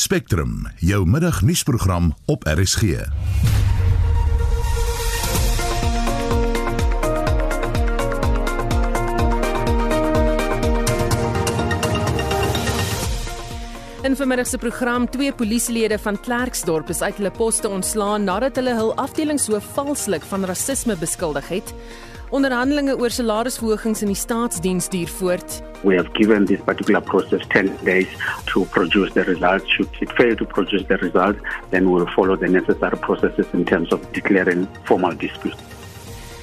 Spectrum, jou middagnuusprogram op RSG. In vermiddag se program twee polisielede van Klerksdorp is uit hulle poste ontslaan nadat hulle hul afdelingshoof valslik van rasisme beskuldig het. Onderhandelinge oor salarisverhogings in die staatsdiens duur voort. We have given this particular process 10 days to produce the results. Should it fail to produce the results, then we will follow the necessary processes in terms of declaring formal dispute.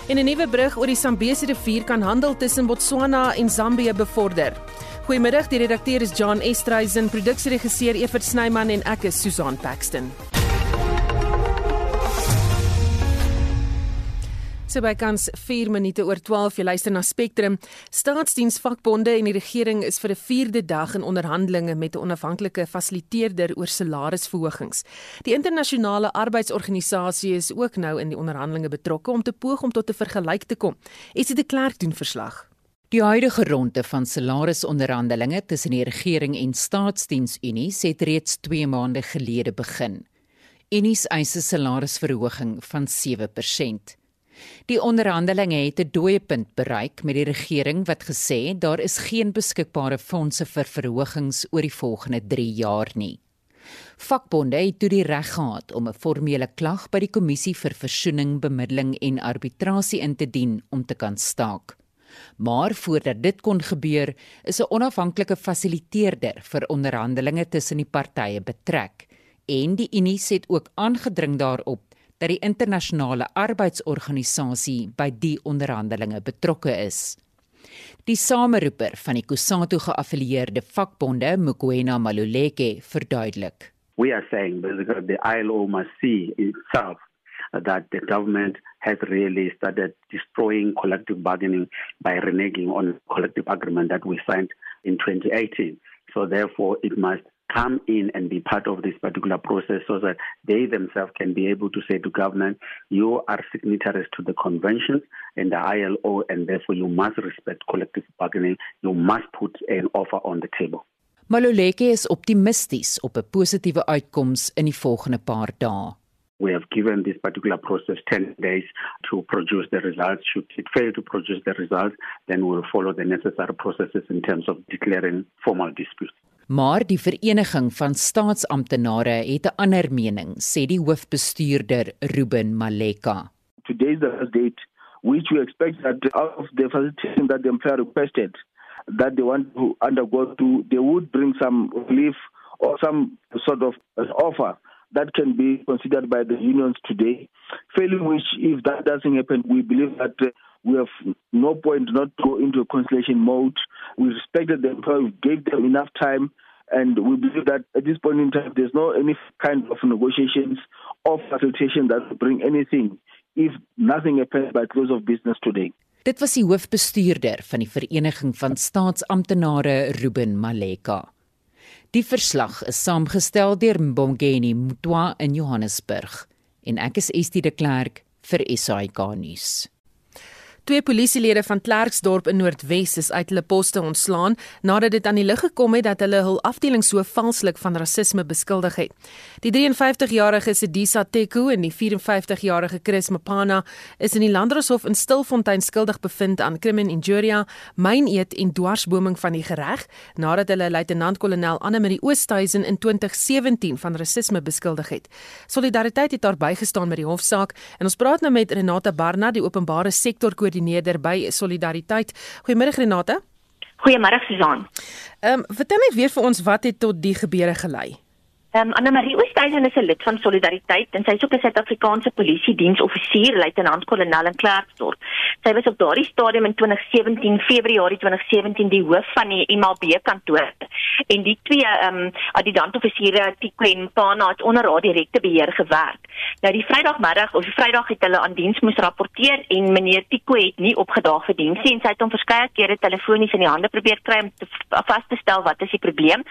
In 'n nuwe brug oor die Zambesi rivier kan handel tussen Botswana en Zambië bevorder. Goeiemiddag, die redakteur is John Estreisen, produksieregisseur Evert Snyman en ek is Susan Paxton. So by kans 4 minute oor 12 jy luister na Spectrum. Staatsdiensvakbonde en die regering is vir 'n 4de dag in onderhandelinge met 'n onafhanklike fasiliteerder oor salarisverhogings. Die internasionale arbeidsorganisasie is ook nou in die onderhandelinge betrokke om te poog om tot 'n vergelyk te kom. Esie de Klerk doen verslag. Die huidige ronde van salarisonderhandelinge tussen die regering en Staatsdiensunie het reeds 2 maande gelede begin. Unies eis 'n salarisverhoging van 7%. Die onderhandelinge het 'n dooiepunt bereik met die regering wat gesê het daar is geen beskikbare fondse vir verhogings oor die volgende 3 jaar nie. Vakbonde het toe die reg gehad om 'n formele klag by die kommissie vir versoening, bemiddeling en arbitrasie in te dien om te kan staak. Maar voordat dit kon gebeur, is 'n onafhanklike fasiliteerder vir onderhandelinge tussen die partye betrek en die Unie het ook aangedring daarop dat die internasionale arbeidsorganisasie by die onderhandelinge betrokke is. Die sameroeper van die Kusatu geaffilieerde vakbonde, Mokoena Maluleke, verduidelik. We are saying basically the ILO must see itself that the government has really started destroying collective bargaining by reneging on collective agreement that we signed in 2018. So therefore it must come in and be part of this particular process so that they themselves can be able to say to government, you are signatories to the conventions and the ILO, and therefore you must respect collective bargaining. You must put an offer on the table. Maluleke is optimisties op 'n positiewe uitkoms in die volgende paar dae. We have given this particular process 10 days to produce the results. Should it fail to produce the results, then we will follow the necessary processes in terms of declaring formal disputes. Maar die vereniging van staatsamptenare het 'n ander mening, sê die hoofbestuurder Ruben Maleka. Today's the date which we expect that out of the facilitation that the employer requested that they want to undergo to they would bring some relief or some sort of offer that can be considered by the unions today. Failing which, if that doesn't happen, we believe that uh, we have no point not to go into a conciliation mode. We respected them, we gave them enough time, and we believe that at this point in time, there's no any kind of negotiations or facilitation that will bring anything if nothing happens by close of business today. Dit was die hoofbestuurder van die Vereniging van Staatsamptenare Ruben Maleka. Die verslag is saamgestel deur Mbongeni Mutwa in Johannesburg en ek is Estie de Klerk vir SAK nuus. Twee polisielede van Klerksdorp in Noordwes is uit hulle poste ontslaan nadat dit aan die lig gekom het dat hulle hul afdelingshoof valslik van rasisme beskuldig het. Die 53-jarige Sedisa Teku en die 54-jarige Chris Mapana is in die Landdroshof in Stilfontein skuldig bevind aan crimen injuria, myneet en dwarsboming van die gereg nadat hulle luitenant-kolonel Anne Marie Oosthuizen in 2017 van rasisme beskuldig het. Solidariteit het daar bygestaan met die hofsaak en ons praat nou met Renata Barnard, die openbare sektor koördineerder by Solidariteit. Goeiemôre Renate. Goeiemôre Susan. Ehm um, vertel net weer vir ons wat het tot die gebeure gelei? Ehm um, Anna Marie Oosthuizen is 'n lid van Solidariteit en sy is ook 'n Suid-Afrikaanse polisie diensoffisier, luitenant-kolonel in Klerksdorp. Sy was op daardie stadium in 2017 Februarie 2017 die hoof van die MLB kantoor en die twee ehm um, adjudantoffisiere Tikwen Pana het onder haar direkte beheer gewerk. Nou die Vrydagmiddag of die Vrydag het hulle aan diens moes rapporteer en meneer Tiko het nie opgedaag vir diens nie en sy het hom verskeie kere telefonies in die hande probeer kry om te vas te stel wat is die probleem.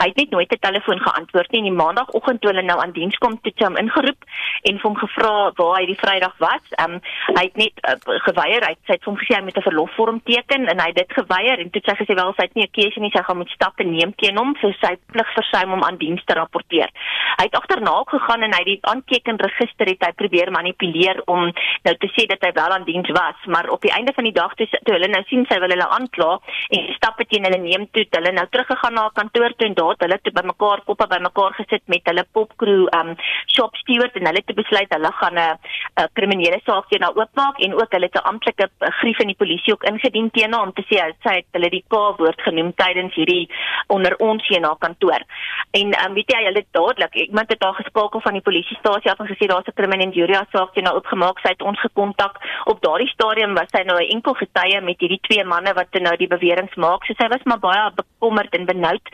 Hy het net nooit 'n telefoon geantwoord nie die maandagooggend toe hulle nou aan diens kom toe hom ingeroep en hom gevra waar hy die Vrydag was. Ehm um, hy het net uh, geweier. Hy het hom gesê hy moet 'n verlofvorm teken en hy het dit geweier en toe sê hy gesê wel sy het nie 'n keuse nie, sy gaan moet stappe neem teen hom vir sy plig versuim om aan diens te rapporteer. Hy het agterna gegaan en hy die aantekenregister het hy probeer manipuleer om nou te sê dat hy wel aan diens was, maar op die einde van die dag toe, toe hulle nou sien sy wil hulle aankla en stappe teen hulle neem toe, hulle nou teruggegaan na kantoor toe en daar het hulle toe bymekaar koppe bymekaar gesit met hulle popcrew um shop steward en hulle het besluit hulle gaan 'n 'n kriminele saak teen haar oopmaak en ook hulle het 'n amptelike grief in die polisie ook ingedien teen haar om te sê sy het hulle die K-woord genoem tydens hierdie onder ons hier na kantoor. En um weet jy hulle dadelik iemand het daar geskakel van die polisiestasie af en gesê daar's 'n kriminele injury saak teen haar oopgemaak. Sy het ons gekontak. Op daardie stadium was sy nou 'n enkel getuie met hierdie twee manne wat nou die beweringe maak. So sy was maar baie bekommerd en benoud.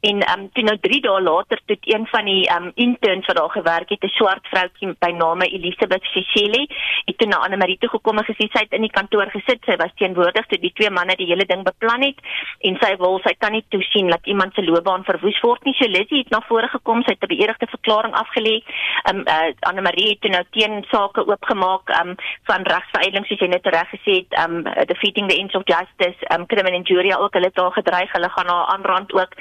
En um toe nou 3 dae later toe een van die um interns wat daar gewerk het, 'n swart vroutjie by name Elisabeth Cecily, het toe na Anne Marie toe gekom en gesê sy het in die kantoor gesit. Sy was teenwoordig toe die twee manne die hele ding beplan het en sy wil sy kan nie toesien dat iemand se loopbaan verwoes word nie. So Lizzie het na vore gekom, sy het 'n beëdigde verklaring afgelê. Um uh, Anne Marie het toe nou teen sake oopgemaak um van regsveredeling soos jy net reg gesê het, um defeating the ends of justice, um criminal injury ook hulle het daar gedreig, hulle gaan haar aanrand ook.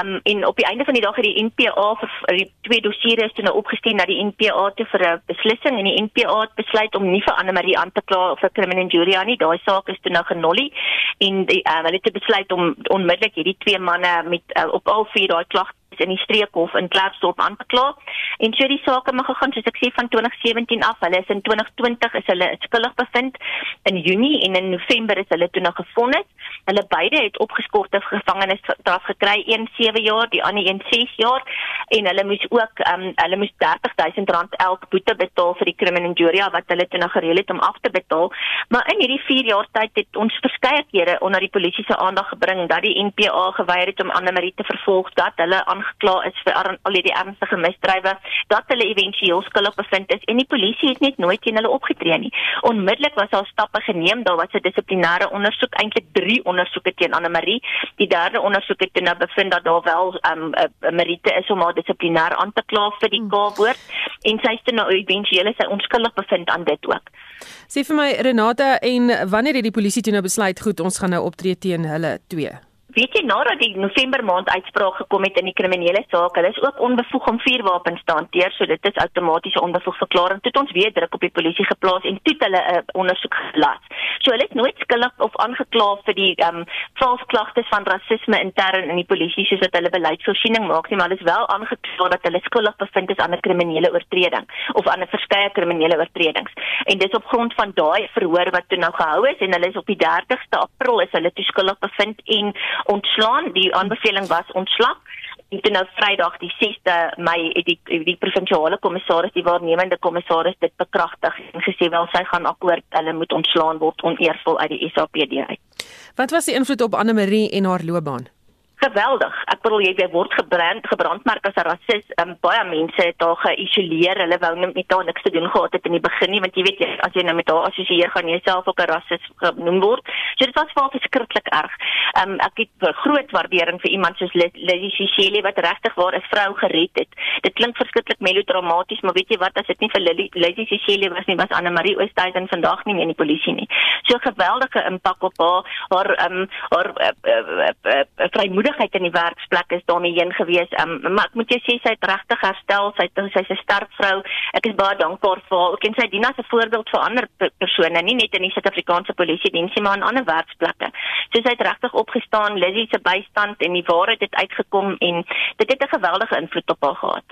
Um en op die einde van die dag het die NPA vir die twee dossiere is toe nou opgestel na die NPA te vir 'n beslissing en die NPA het besluit om nie vir Anne Marie aan te kla vir criminal injury nie. Daai saak is toe nou genollie en die, um, hulle het besluit om onmiddellik hierdie twee manne met uh, op al vier daai klagte in die streekhof in Klerksdorp aangekla. En so die saak het gegaan soos ek sê van 2017 af. Hulle is in 2020 is hulle skuldig bevind. In Junie en in November is hulle toe nog gefonnis. Hulle beide het opgeskorte gevangenisstraf gekry, een 7 jaar, die ander een 6 jaar en hulle moes ook um, hulle moes R30000 elk boete betaal vir die criminal injury wat hulle toe nog gereël het om af te betaal. Maar in hierdie 4 jaar tyd het ons verskeie kere onder die polisie se aandag gebring dat die NPA geweier het om Anne Marie te vervolg, dat hulle aangekla is vir al die ernstige misdrywe, dat hulle éventueel skuldig bevind is en die polisie het net nooit teen hulle opgetree nie. Onmiddellik was daar stappe geneem, daar was 'n dissiplinêre ondersoek, eintlik 3 ondersoeke teen Anne Marie. Die derde ondersoek het nou bevind dat daar wel 'n um, 'n Marite is om haar dissiplinêr aan te kla vir die hmm. K-woord en sy is nou éventueel sy onskuldig bevind aan dit ook. Sê vir my Renata en wanneer het die polisie toe nou besluit goed ons gaan nou optree teen hulle twee? Weet jy nadat die November maand uitspraak gekom het in die kriminele saak, hulle is ook onbevoeg om vuurwapens te hanteer, so dit is outomatiese onbevoeg verklaring. Toe het ons weer druk op die polisie geplaas en toe hulle 'n uh, ondersoek gelas. So hulle is nooit skuldig of aangekla vir die ehm um, vals klagtes van rasisme intern in die polisie soos wat hulle beleidsvoorsiening maak nie, maar hulle is wel aangekla dat hulle skuldig bevind is aan 'n kriminele oortreding of aan 'n verskeie kriminele oortredings. En dis op grond van daai verhoor wat toe nou gehou is en hulle is op die 30ste April is hulle toe skuldig bevind en ontslaan. Die aanbeveling was ontslag. En toe nou Vrydag die 6de Mei het die die provinsiale kommissaris, die waarnemende kommissaris dit bekragtig en gesê wel sy gaan akkoord hulle moet ontslaan word oneervol uit die SAPD uit. Wat was die invloed op Anne Marie en haar loopbaan? Geweldig. Ek bedoel jy word gebrand gebrandmerk as 'n rasis. Um, baie mense het haar geïsoleer. Hulle wou net met haar niks te doen gehad het in die begin nie, want jy weet jy as jy nou met haar assosieer gaan jy self ook 'n rasis genoem word. So dit was vir haar verskriklik erg. Um, ek het groot waardering vir iemand soos Lizzie Shelley wat regtig waar 'n vrou gered het. Dit klink verskriklik melodramaties, maar weet jy wat as dit nie vir Lizzie Shelley was nie, was Anne Marie Oosthuizen vandag nie meer in die polisie nie. So geweldige impak op haar haar um, haar uh, uh, uh, uh, vrymoedigheid veiligheid in die werksplek is daarmee heen gewees. Um, maar ek moet jou sê sy het regtig herstel. Sy sy's 'n sterk vrou. Ek is baie dankbaar vir haar. Ek ken sy Dina as 'n voorbeeld vir ander persone, nie net in die Suid-Afrikaanse polisie diens nie, maar in ander werksplekke. So sy het regtig opgestaan. Lizzie se bystand en die waarheid het uitgekom en dit het 'n geweldige invloed op haar gehad.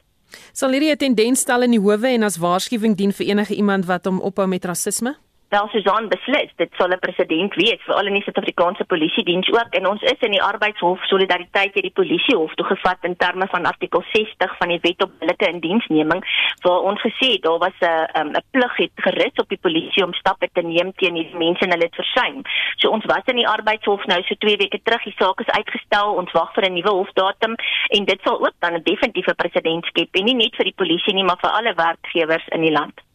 Sal hierdie 'n tendens stel in die howe en as waarskuwing dien vir enige iemand wat hom ophou met rasisme? Wel Susan beslis dit sal 'n presedent wees vir al in die Suid-Afrikaanse polisie diens ook en ons is in die arbeidshof solidariteit hierdie polisiehof toegevat in terme van artikel 60 van die wet op billike indiensneming waar ons gesê het daar was 'n 'n plig het gerus op die polisie om stappe te neem teen hierdie mense en hulle het versuim. So ons was in die arbeidshof nou so 2 weke terug die saak is uitgestel ons wag vir 'n nuwe hofdatum en dit sal ook dan 'n definitiewe presedent skep en nie net vir die polisie nie maar vir alle werkgewers in die land.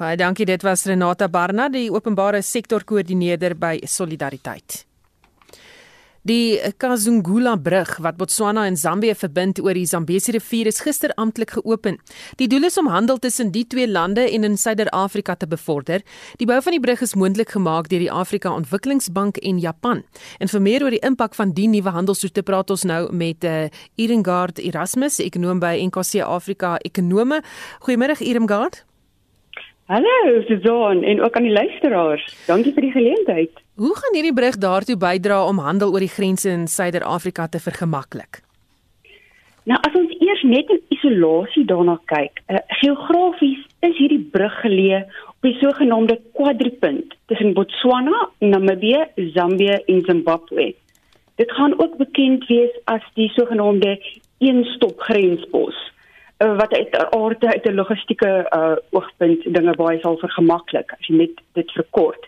Baie dankie. Dit was Renata Barna, die openbare sektor koördineerder by Solidariteit. Die Kazungula brug wat Botswana en Zambië verbind oor die Zambesi rivier is gister amptelik geopen. Die doel is om handel tussen die twee lande en in Suider-Afrika te bevorder. Die bou van die brug is moontlik gemaak deur die Afrika Ontwikkelingsbank en Japan. En vir meer oor die impak van die nuwe handelsroete praat ons nou met uh, eh, Irengard Erasmus, ekonom by NKC Afrika Ekonome. Goeiemôre Irengard. Hallo Suzan en ook aan die luisteraars. Dankie vir die geleentheid. Hoe gaan hierdie brug daartoe bydra om handel oor die grense in Suider-Afrika te vergemaklik? Nou as ons eers net in isolasie daarna kyk, uh, geografies is hierdie brug geleë op die sogenaamde kwadripunt tussen Botswana, Namibië, Zambië en Zimbabwe. Dit gaan ook bekend wees as die sogenaamde een-stop grenspos uh, wat uit aard uit 'n logistieke uh, oogpunt dinge baie sal vergemaklik as jy net dit verkort.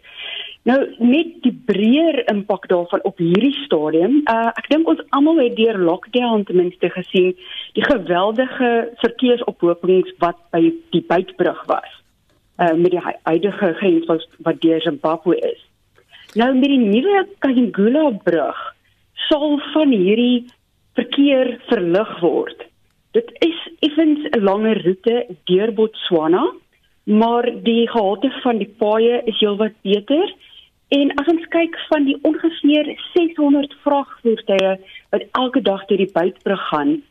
Nou net die breër impak daarvan op hierdie stadium. Uh, ek dink ons almal het deur lockdown ten minste gesien die geweldige verkeersophopings wat by die buitbrug was. Uh, met die huidige grens wat wat deur Zimbabwe is. Nou met die nuwe Kazungula brug sal van hierdie verkeer verlig word. Dit is effens 'n langer roete deur Botswana, maar die gehalte van die paaie is heelwat beter. En as ons kyk van die ongeveer 600 vragvoertuie wat elke dag deur die buitbrug gaan,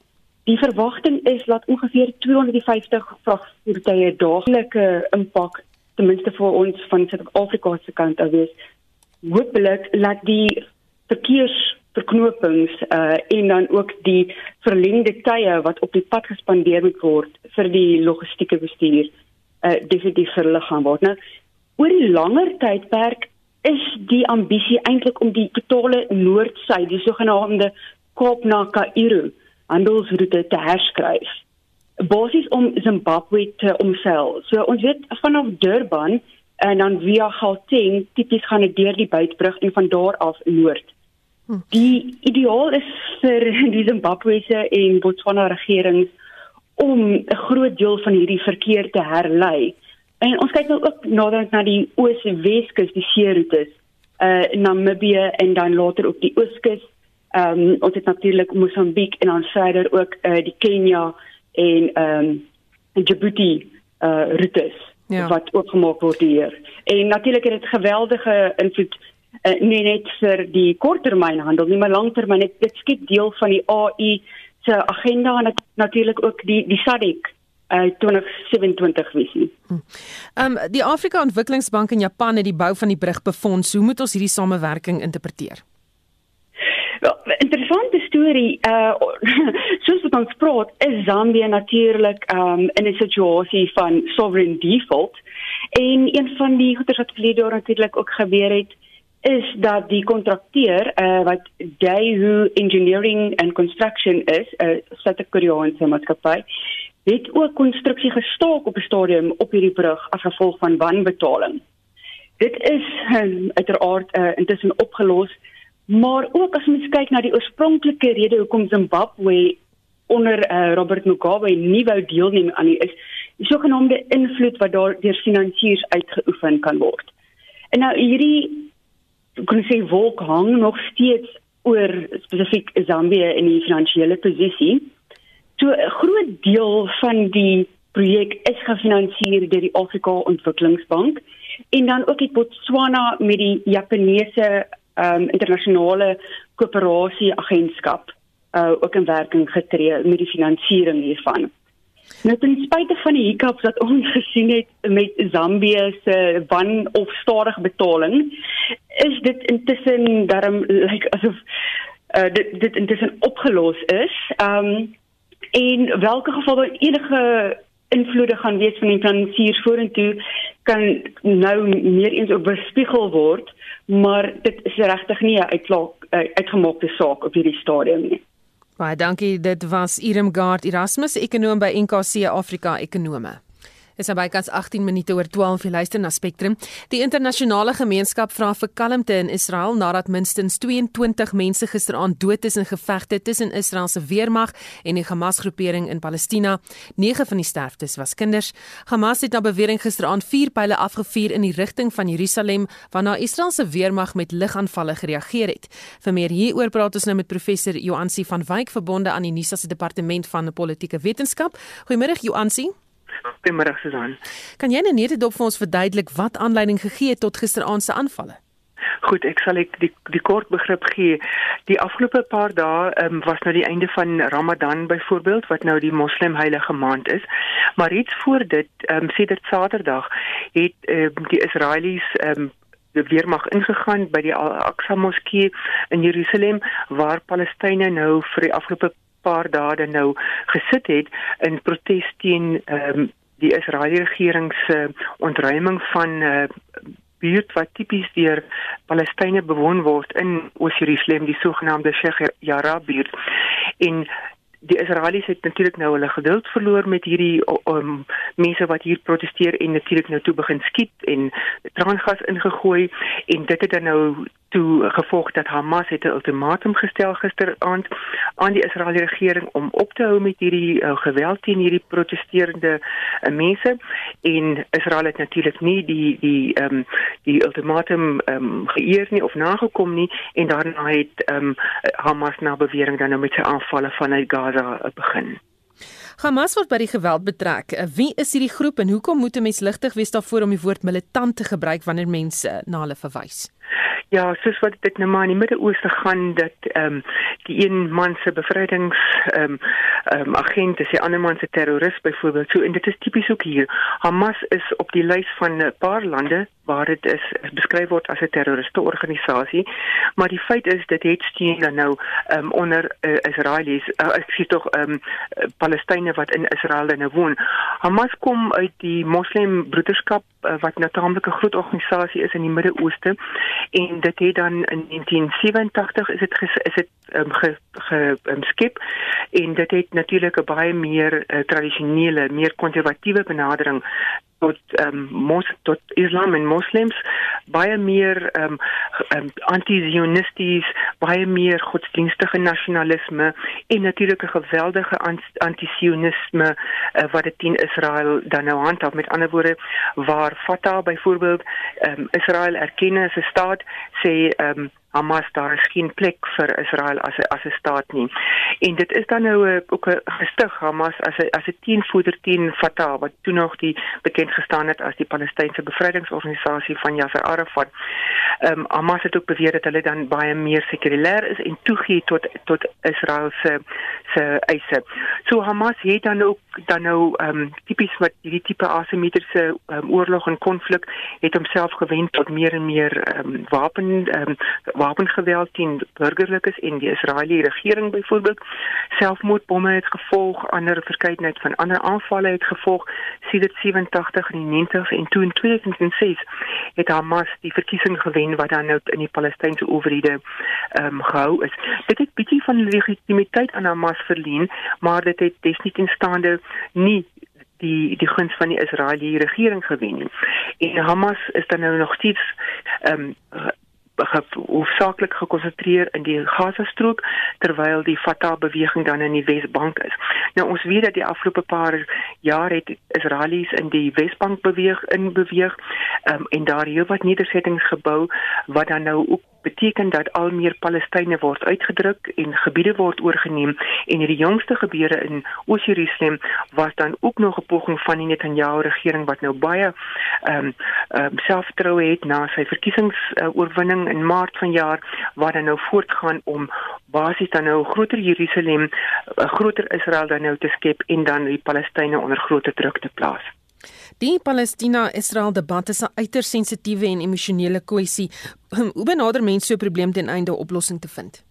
die verwagting is dat ongeveer 250 vragvoertuie daaglike impak ten minste vir ons van Suid-Afrika se kant af wees. Hoopelik laat die verkeers verknopings uh en dan ook die verlengde tye wat op die pad gespandeer moet word vir die logistieke bestuur uh definitief verlig gaan word. Nou oor die langer tydperk is die ambisie eintlik om die totale noord-suid, die sogenaamde Kaap na Kaïro handelsroete te herskryf. Basies om Zimbabwe te omseil. So ons weet vanaf Durban en dan via Gauteng tipies gaan dit deur die buitbrug en van daar af noord. Die ideaal is vir die Zimbabwese en Botswana regerings om 'n groot deel van hierdie verkeer te herlei. En ons kyk nou ook nader na die oos-weskus, die seeroetes, uh Namibië en dan later op die ooskus. Ehm um, ons het natuurlik Mosambiek en dan verder ook uh die Kenia en ehm um, Djibouti uh roetes ja. wat oopgemaak word hier. En natuurlik het dit geweldige invloed uh, nie net vir die korttermynhandel nie, maar langtermyn. Dit, dit skep deel van die AI se agenda en natuurlik ook die die SADC uh 2027 visie. Ehm um, die Afrika Ontwikkelingsbank in Japan het die bou van die brug befonds. Hoe moet ons hierdie samewerking interpreteer? Wel, interessante storie. Uh soos wat ons praat, is Zambië natuurlik um in 'n situasie van sovereign default. En een van die goeie wat verlede jaar natuurlik ook gebeur het, is dat die kontrakteur uh, wat Daewoo Engineering and Construction is, 'n uh, Suid-Koreaanse maatskappy, het ook konstruksie gestaak op 'n stadium op hierdie brug as gevolg van wanbetaling. Dit is um, uiteraard uh, intussen opgelos, maar ook as mens kyk na die oorspronklike rede hoekom Zimbabwe onder uh, Robert Mugabe nie wou deelneem aan die is die sogenaamde invloed wat daar deur finansiërs uitgeoefen kan word. En nou hierdie kon sê wolk hang nog steeds oor spesifiek Zambië in die finansiële posisie. So 'n groot deel van die projek is gefinansier deur die Afrika Ontwikkelingsbank en dan ook het Botswana met die Japaneese um, internasionale koöperasie agentskap uh, ook in werking getree met die finansiering hiervan. Nou ten spyte van die hiccups wat ons gesien het met Zambië se wan of stadig betaling, is dit intussen darm lyk like, asof uh, dit dit intussen opgelos is. Ehm um, en welke geval daar enige invloede gaan wees van die finansiers vorentoe kan nou meer eens op bespiegel word, maar dit is regtig nie 'n uitklaak uh, uitgemaakte saak op hierdie stadium nie. Baie dankie. Dit was Irem Gard Erasmus, ekonom by NKC Afrika Ekonome. Is naby kans 18 minute oor 12 jy luister na Spectrum. Die internasionale gemeenskap vra vir kalmte in Israel nadat minstens 22 mense gisteraand dood is in gevegte tussen Israel se weermag en die Hamas-groepering in Palestina. 9 van die sterftes was kinders. Hamas het na bewering gisteraand vier pile afgevuur in die rigting van Jerusalem waarna Israel se weermag met ligaanvalle gereageer het. Vir meer hieroor praat ons nou met professor Joansi van Wyk verbonde aan die NISA se departement van politieke wetenskap. Goeiemôre Joansi. Goeiemôre Susan. Kan jy net net op vir ons verduidelik wat aanleiding gegee het tot gisteraand se aanvalle? Goed, ek sal ek die die kort begrip gee. Die afgelope paar dae um, was nou die einde van Ramadan byvoorbeeld wat nou die moslim heilige maand is. Maar iets voor dit, ehm um, sedert Saterdag het um, die Israelies ehm um, die weermag ingegaan by die Al-Aqsa Moskee in Jerusalem waar Palestynë nou vir die afgelope paar dae nou gesit het in protes teen ehm um, die Israeliese regering se ontruiming van uh, buurt wat tipies deur Palestynë bewoon word in Oos-Jerusalem, die sogenaamde Sheikh Jarrah buurt. En die Israelies het natuurlik nou hulle geduld verloor met hierdie um, mense wat hier proteseer en natuurlik nou toe begin skiet en traangas ingegooi. En dit het dan nou toe gevolg dat Hamas het 'n ultimatum gestel gisteraand aan die Israeliese regering om op te hou met hierdie uh, geweld teen hierdie protesterende uh, mense. En Israel het natuurlik nie die die ehm um, die ultimatum ehm um, geëer nie of nagekom nie. En daarna het ehm um, Hamas na bewering dan nou met sy aanvalle vanuit Gaza uh, begin. Hamas word by die geweld betrek. Wie is hierdie groep en hoekom moet 'n mens ligtig wees daarvoor om die woord militant te gebruik wanneer mense na hulle verwys? Ja, soos wat dit nou maar in die Midde-Ooste gaan dat ehm um, die een man se bevrydings ehm um, ehm um, agent is die ander man se terroris byvoorbeeld. So en dit is tipies ook hier. Hamas is op die lys van 'n paar lande waar dit is, beskryf word as 'n terroriste organisasie, maar die feit is dit het steun dan nou ehm um, onder uh, Israelies, uh, ek sê tog ehm um, Palestynë wat in Israel nou woon. Hamas kom uit die Moslem Broederskap uh, wat natuurlik 'n groot organisasie is in die Midde-Ooste. En dit het dan in 1987 is dit is dit um, ge, ge um, skep. En dit het natuurlik 'n baie meer uh, tradisionele, meer konservatiewe benadering tot ehm um, mos tot Islam en moslems baie meer ehm um, um, anti-zionisties, baie meer godsdienstige nasionalisme en natuurlik 'n geweldige anti-sionisme uh, wat dit teen Israel dan nou handhaaf. Met ander woorde waar Fatah byvoorbeeld ehm um, Israel erken as 'n staat sê ehm um, Hamas daar is geen plek vir Israel as 'n as 'n staat nie. En dit is dan nou 'n ook 'n gestig Hamas as 'n as 'n teenvoeder teen Fatah wat toe nog die bekend gestaan het as die Palestynse Bevrydingsorganisasie van Yasser Arafat. Ehm um, Hamas het ook beweer dat hulle dan baie meer sekulêr is en toegee tot tot Israel se se eise. So Hamas het dan ook dan nou ehm um, tipies wat hierdie tipe asimetriese um, oorlog en konflik het homself gewend tot meer en meer ehm um, wapen ehm um, wapengeweld teen burgerlikes en die Israeliese regering byvoorbeeld. Selfmoordbomme het gevolg ander verskeidenheid van ander aanvalle het gevolg. Sedert 87 in die 90s en toe in 2006 het Hamas die verkiesing gewen wat dan nou in die Palestynse owerhede ehm um, gehou is. Dit het bietjie van legitimiteit aan Hamas verleen maar dit het definitief in staande nie die die guns van die Israeliese regering gewen nie. En Hamas is dan nou nog steeds ehm um, hoofsaaklik gekonsentreer in die Gaza-strook terwyl die Fatah beweging dan in die Wesbank is. Nou ons weet dat die afgelope paar jaar het Israelies in die Wesbank beweeg in beweeg um, en daar heelwat nedersettings gebou wat dan nou ook beteken dat al meer Palestynë word uitgedruk en gebiede word oorgeneem en hierdie jongste gebeure in Oos-Jerusalem was dan ook nog 'n poging van die Netanyahu regering wat nou baie ehm um, um, selfvertroue het na sy verkiesingsoorwinning uh, in Maart vanjaar waar dan nou voortgaan om basies dan nou groter Jerusalem, 'n uh, groter Israel dan nou te skep en dan die Palestynë onder groter druk te plaas. Die Palestina-Israel debat is 'n uiters sensitiewe en emosionele kwessie. Hoe benader mense so 'n probleem ten einde 'n oplossing te vind?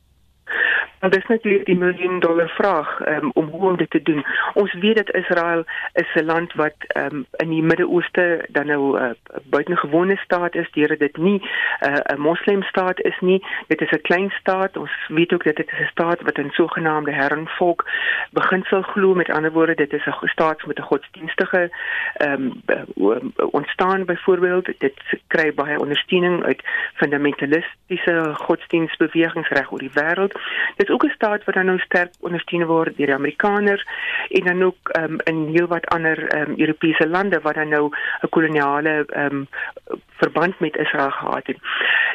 En dis natuurlik die miljoen dollar vraag um, om hoe om dit te doen. Ons weet dat Israel is 'n land wat um, in die Midde-Ooste dan nou 'n uh, buitengewone staat is, deurdat dit nie 'n uh, moslimstaat is nie. Dit is 'n klein staat. Ons weet ook dat dit 'n staat wat in sogenaamde herrenvolk beginsel glo. Met ander woorde, dit is 'n staat met 'n godsdienstige ehm um, ontstaan byvoorbeeld. Dit kry baie ondersteuning uit fundamentalistiese godsdienstbewegings reg oor die wêreld. Dit is ook 'n staat wat dan nou sterk ondersteun word deur die Amerikaners en dan ook um, in heelwat ander um, Europese lande wat dan nou 'n koloniale um, verband met Israel gehad het.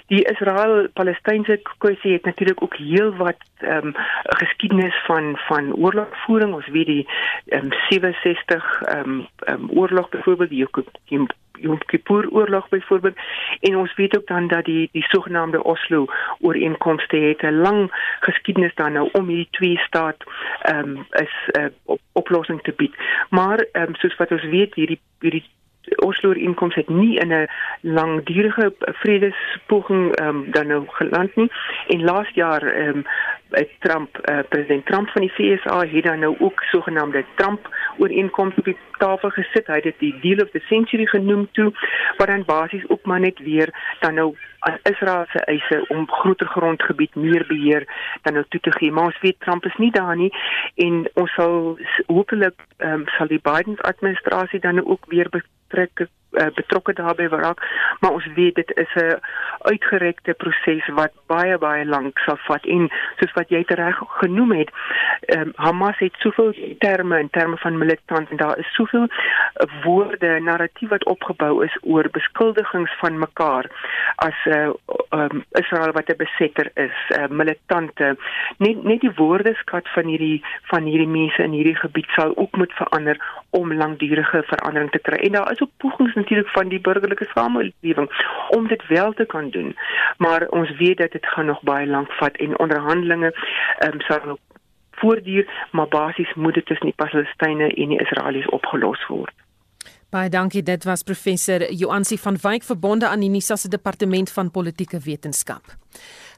Die Israel-Palestynse kwessie het natuurlik ook heelwat um, geskiedenis van van oorlogvoering. Ons weet die um, 67 ehm um, um, oorlog byvoorbeeld die Yom Kippur oorlog byvoorbeeld en ons weet ook dan dat die die sogenaamde Oslo ooreenkomste het 'n lang geskiedenis dan nou om hierdie twee staat ehm um, is 'n uh, op, oplossing te bied. Maar ehm um, soos wat ons weet hierdie hierdie Oslo inkomste het nie in 'n langdurige vredespoging um, dan nou geland nie. En laas jaar ehm um, Trump uh, president Trump van die FSA het dan nou ook sogenaamde Trump ooreenkomste op die tafel gesit. Hy het dit die deal of the century genoem toe wat dan basies ook maar net weer dan nou aan Israel se eise om groter grondgebied meer beheer dan nou toe te gee. Maar ons weet Trump is nie daar nie en ons sal hopelik um, sal die Biden administrasie dan nou ook weer betrek uh, betrokke daarbey raak, maar ons weet dit is 'n uitgerekte proses wat baie baie lank sal vat en soos wat jy reg genoem het, um, Hamas het soveel terme in terme van militant en daar is soveel woorde, narratief wat opgebou is oor beskuldigings van mekaar as 'n uh, um, Israel wat 'n besetter is, uh, militante. Net net die woordeskat van hierdie van hierdie mense in hierdie gebied sal ook moet verander om langdurige verandering te kry. En daar is ook pogings natuurlik van die burgerlike samelewing om dit wel te kan doen. Maar ons weet dat dit gaan nog baie lank vat en onderhandelinge ehm um, sal nog voortduur, maar basies moet dit tussen die Palestynë en die Israelies opgelos word. Baie dankie. Dit was professor Joansi van Wyk verbonde aan die Unisa se departement van politieke wetenskap.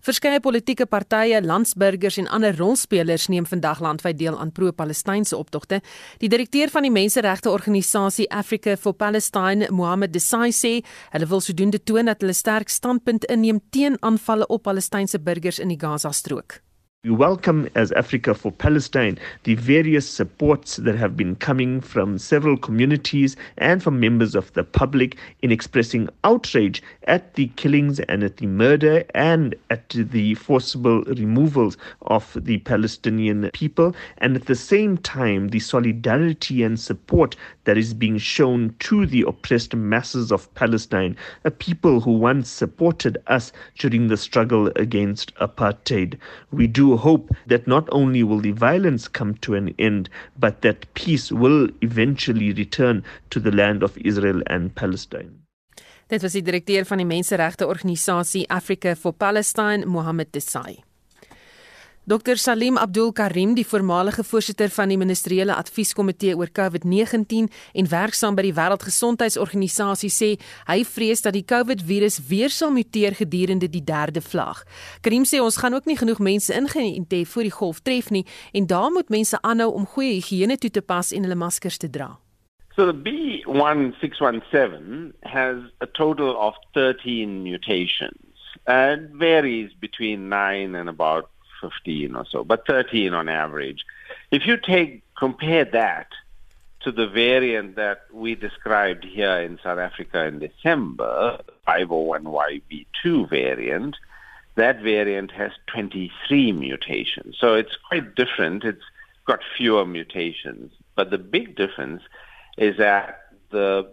Verskeie politieke partye, landsburgers en ander rolspelers neem vandag landwyd deel aan pro-Palestynse optogte. Die direkteur van die menseregte organisasie Africa for Palestine, Mohammed Desai sê, hulle wil sodoende toon dat hulle sterk standpunt inneem teen aanvalle op Palestynse burgers in die Gaza-strook. We welcome as Africa for Palestine the various supports that have been coming from several communities and from members of the public in expressing outrage at the killings and at the murder and at the forcible removals of the Palestinian people. And at the same time, the solidarity and support that is being shown to the oppressed masses of Palestine, a people who once supported us during the struggle against apartheid. We do hope that not only will the violence come to an end, but that peace will eventually return to the land of Israel and Palestine. Dit was die direkteur van die menseregte organisasie Africa for Palestine, Mohammed Desai. Dr Salim Abdul Karim, die voormalige voorsitter van die ministeriële advieskomitee oor COVID-19 en werksaam by die Wêreldgesondheidsorganisasie sê hy vrees dat die COVID-virus weer sal muteer gedurende die derde vlaag. Karim sê ons gaan ook nie genoeg mense ingeënt hê voor die golf tref nie en daar moet mense aanhou om goeie higiëne toe te pas en hulle maskers te dra. So the B1617 has a total of 13 mutations and varies between 9 and about 15 or so, but 13 on average. If you take compare that to the variant that we described here in South Africa in December, 501YB2 variant, that variant has 23 mutations. So it's quite different. It's got fewer mutations. But the big difference is that the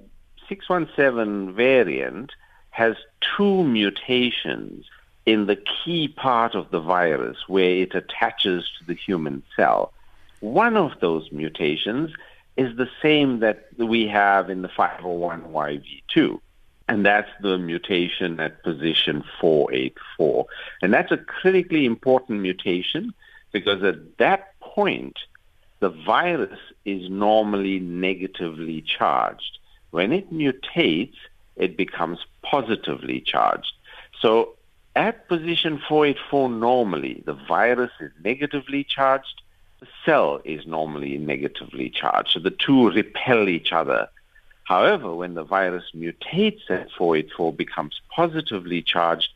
617 variant has two mutations in the key part of the virus where it attaches to the human cell. One of those mutations is the same that we have in the 501YV2. And that's the mutation at position 484. And that's a critically important mutation because at that point, the virus is normally negatively charged. When it mutates, it becomes positively charged. So At position 484 normally, the virus is negatively charged, the cell is normally negatively charged. So the two repel each other. However, when the virus mutates at 484 becomes positively charged,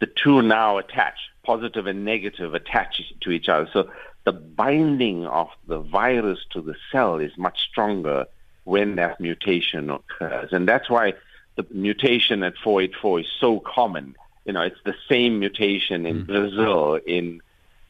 the two now attach, positive and negative attach to each other. So the binding of the virus to the cell is much stronger when that mutation occurs. And that's why the mutation at 484 is so common. You know, it's the same mutation in mm. Brazil, in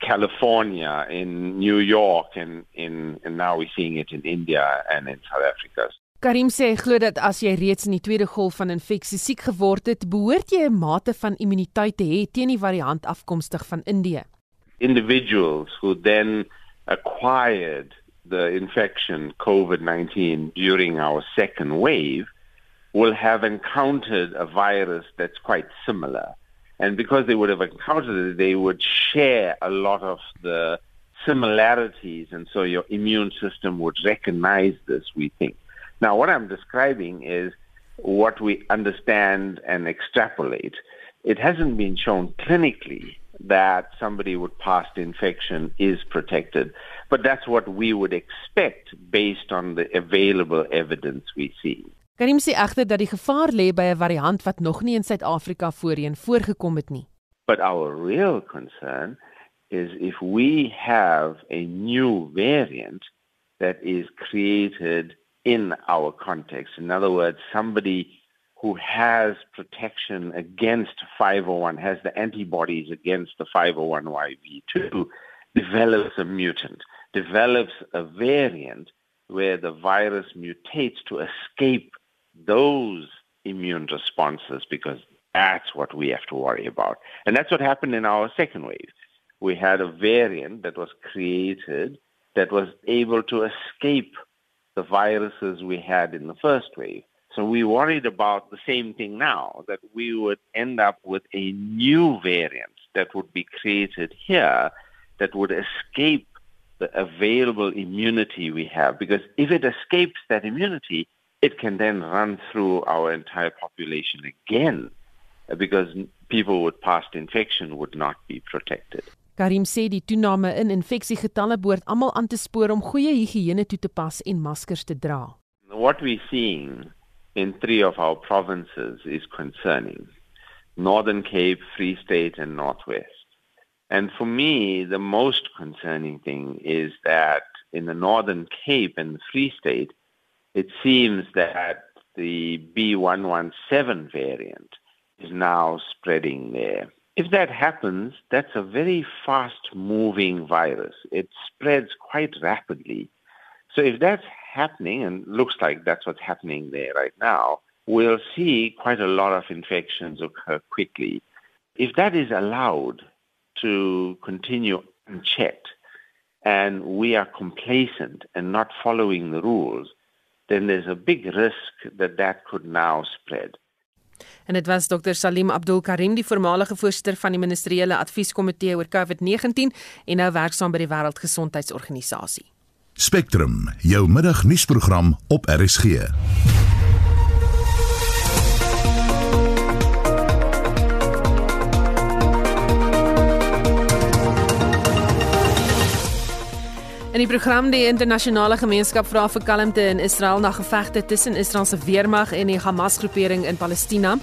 California, in New York, and in and now we're seeing it in India and in South Africa. Karim sê glo dat as jy reeds in die tweede golf van infeksie siek geword het, behoort jy 'n mate van immuniteit te hê teen die variant afkomstig van Indië. Individuals who then acquired the infection COVID-19 during our second wave will have encountered a virus that's quite similar. And because they would have encountered it, they would share a lot of the similarities. And so your immune system would recognize this, we think. Now, what I'm describing is what we understand and extrapolate. It hasn't been shown clinically that somebody with past infection is protected, but that's what we would expect based on the available evidence we see. Karim sê egter dat die gevaar lê by 'n variant wat nog nie in Suid-Afrika voorheen voorgekom het nie. But our real concern is if we have a new variant that is created in our context. In other words, somebody who has protection against 501, has the antibodies against the 501YV2, develops a mutant, develops a variant where the virus mutates to escape those immune responses because that's what we have to worry about. And that's what happened in our second wave. We had a variant that was created that was able to escape the viruses we had in the first wave. So we worried about the same thing now, that we would end up with a new variant that would be created here that would escape the available immunity we have. Because if it escapes that immunity, it can then run through our entire population again because people with past infection would not be protected. Karim sê die toename in infeksiegetalle behoort almal aan te spoor om goeie higiëne toe te pas en maskers te dra. What we seeing in three of our provinces is concerning. Northern Cape, Free State and Northwest. And for me, the most concerning thing is that in the Northern Cape and the Free State, it seems that the B117 variant is now spreading there. If that happens, that's a very fast moving virus. It spreads quite rapidly. So if that's happening, and looks like that's what's happening there right now, we'll see quite a lot of infections occur quickly. If that is allowed to continue unchecked, and we are complacent and not following the rules, then there's a big risk that that could now spread. En dit was Dr Salim Abdul Karim, die voormalige voorsitter van die ministeriële advieskomitee oor COVID-19 en nou werksaam by die Wêreldgesondheidsorganisasie. Spectrum, jou middagnuusprogram op RSG. In die program die internasionale gemeenskap vra vir kalmte in Israel na gevegte tussen Israel se weermag en die Hamas-groepering in Palestina.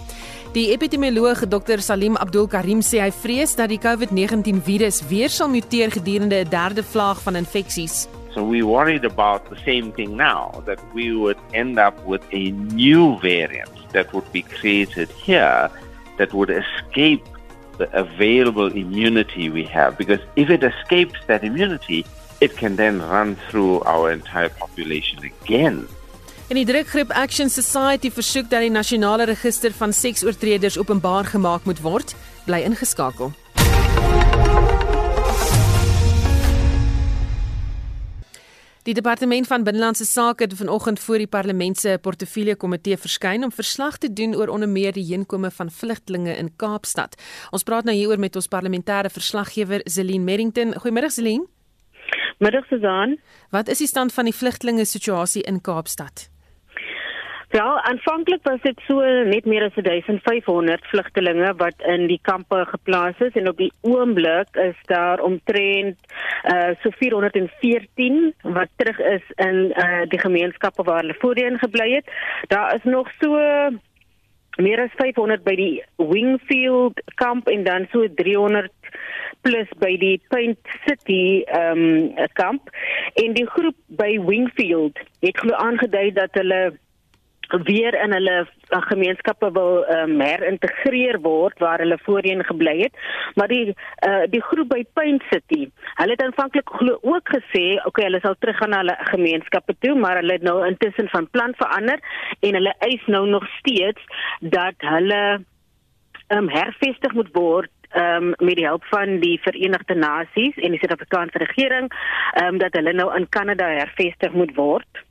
Die epidemioloog Dr Salim Abdul Karim sê hy vrees dat die COVID-19 virus weer sal muteer gedurende 'n derde vlaag van infeksies. So we worried about the same thing now that we would end up with a new variant that would be created here that would escape the available immunity we have because if it escapes that immunity it can then run through our entire population again. In die drukgroep Action Society versoek dat die nasionale register van seksoortreders openbaar gemaak moet word, bly ingeskakel. Die departement van binnelandse sake het vanoggend voor die parlement se portefeulje komitee verskyn om verslag te doen oor onder meer die heenkome van vlugtlinge in Kaapstad. Ons praat nou hieroor met ons parlementêre verslaggewer Zelin Merrington. Goeiemôre Zelin. Middag Susan. Wat is die stand van die vlugtlinge situasie in Kaapstad? Ja, aanvanklik was dit so net meer as 1500 vlugtelinge wat in die kampe geplaas is en op die oomblik is daar omtrent uh so 414 wat terug is in uh die gemeenskappe waar hulle voorheen gebly het. Daar is nog so meer as 500 by die Wingfield kamp en dan so 300 plus by die Paint City ehm um, kamp en die groep by Wingfield het glo aangedui dat hulle weer in hulle uh, gemeenskappe wil um, herintegreer word waar hulle voorheen gebly het. Maar die uh, die groep by Paint City, hulle het aanvanklik ook gesê, okay, hulle sal teruggaan na hulle gemeenskappe toe, maar hulle het nou intussen van plan verander en hulle eis nou nog steeds dat hulle um, hervestig moet word ehm um, met die hulp van die Verenigde Nasies en die Suid-Afrikaanse regering ehm um, dat hulle nou in Kanada hervestig moet word.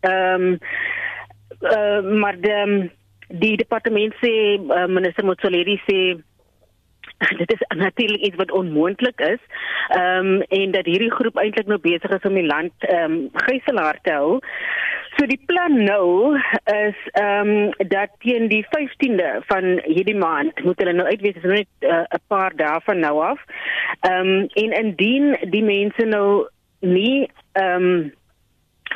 Ehm um, uh, maar de, die departement sê uh, minister Motsoaledi sê dit is natuurlik iets wat onmoontlik is. Ehm um, en dat hierdie groep eintlik nou besig is om die land ehm um, gijslaar te hou. So die plan nou is ehm um, dat teen die 15de van hierdie maand moet hulle nou uitwees, is net eh, 'n uh, paar dae van nou af. Ehm um, en indien die mense nou nie ehm um,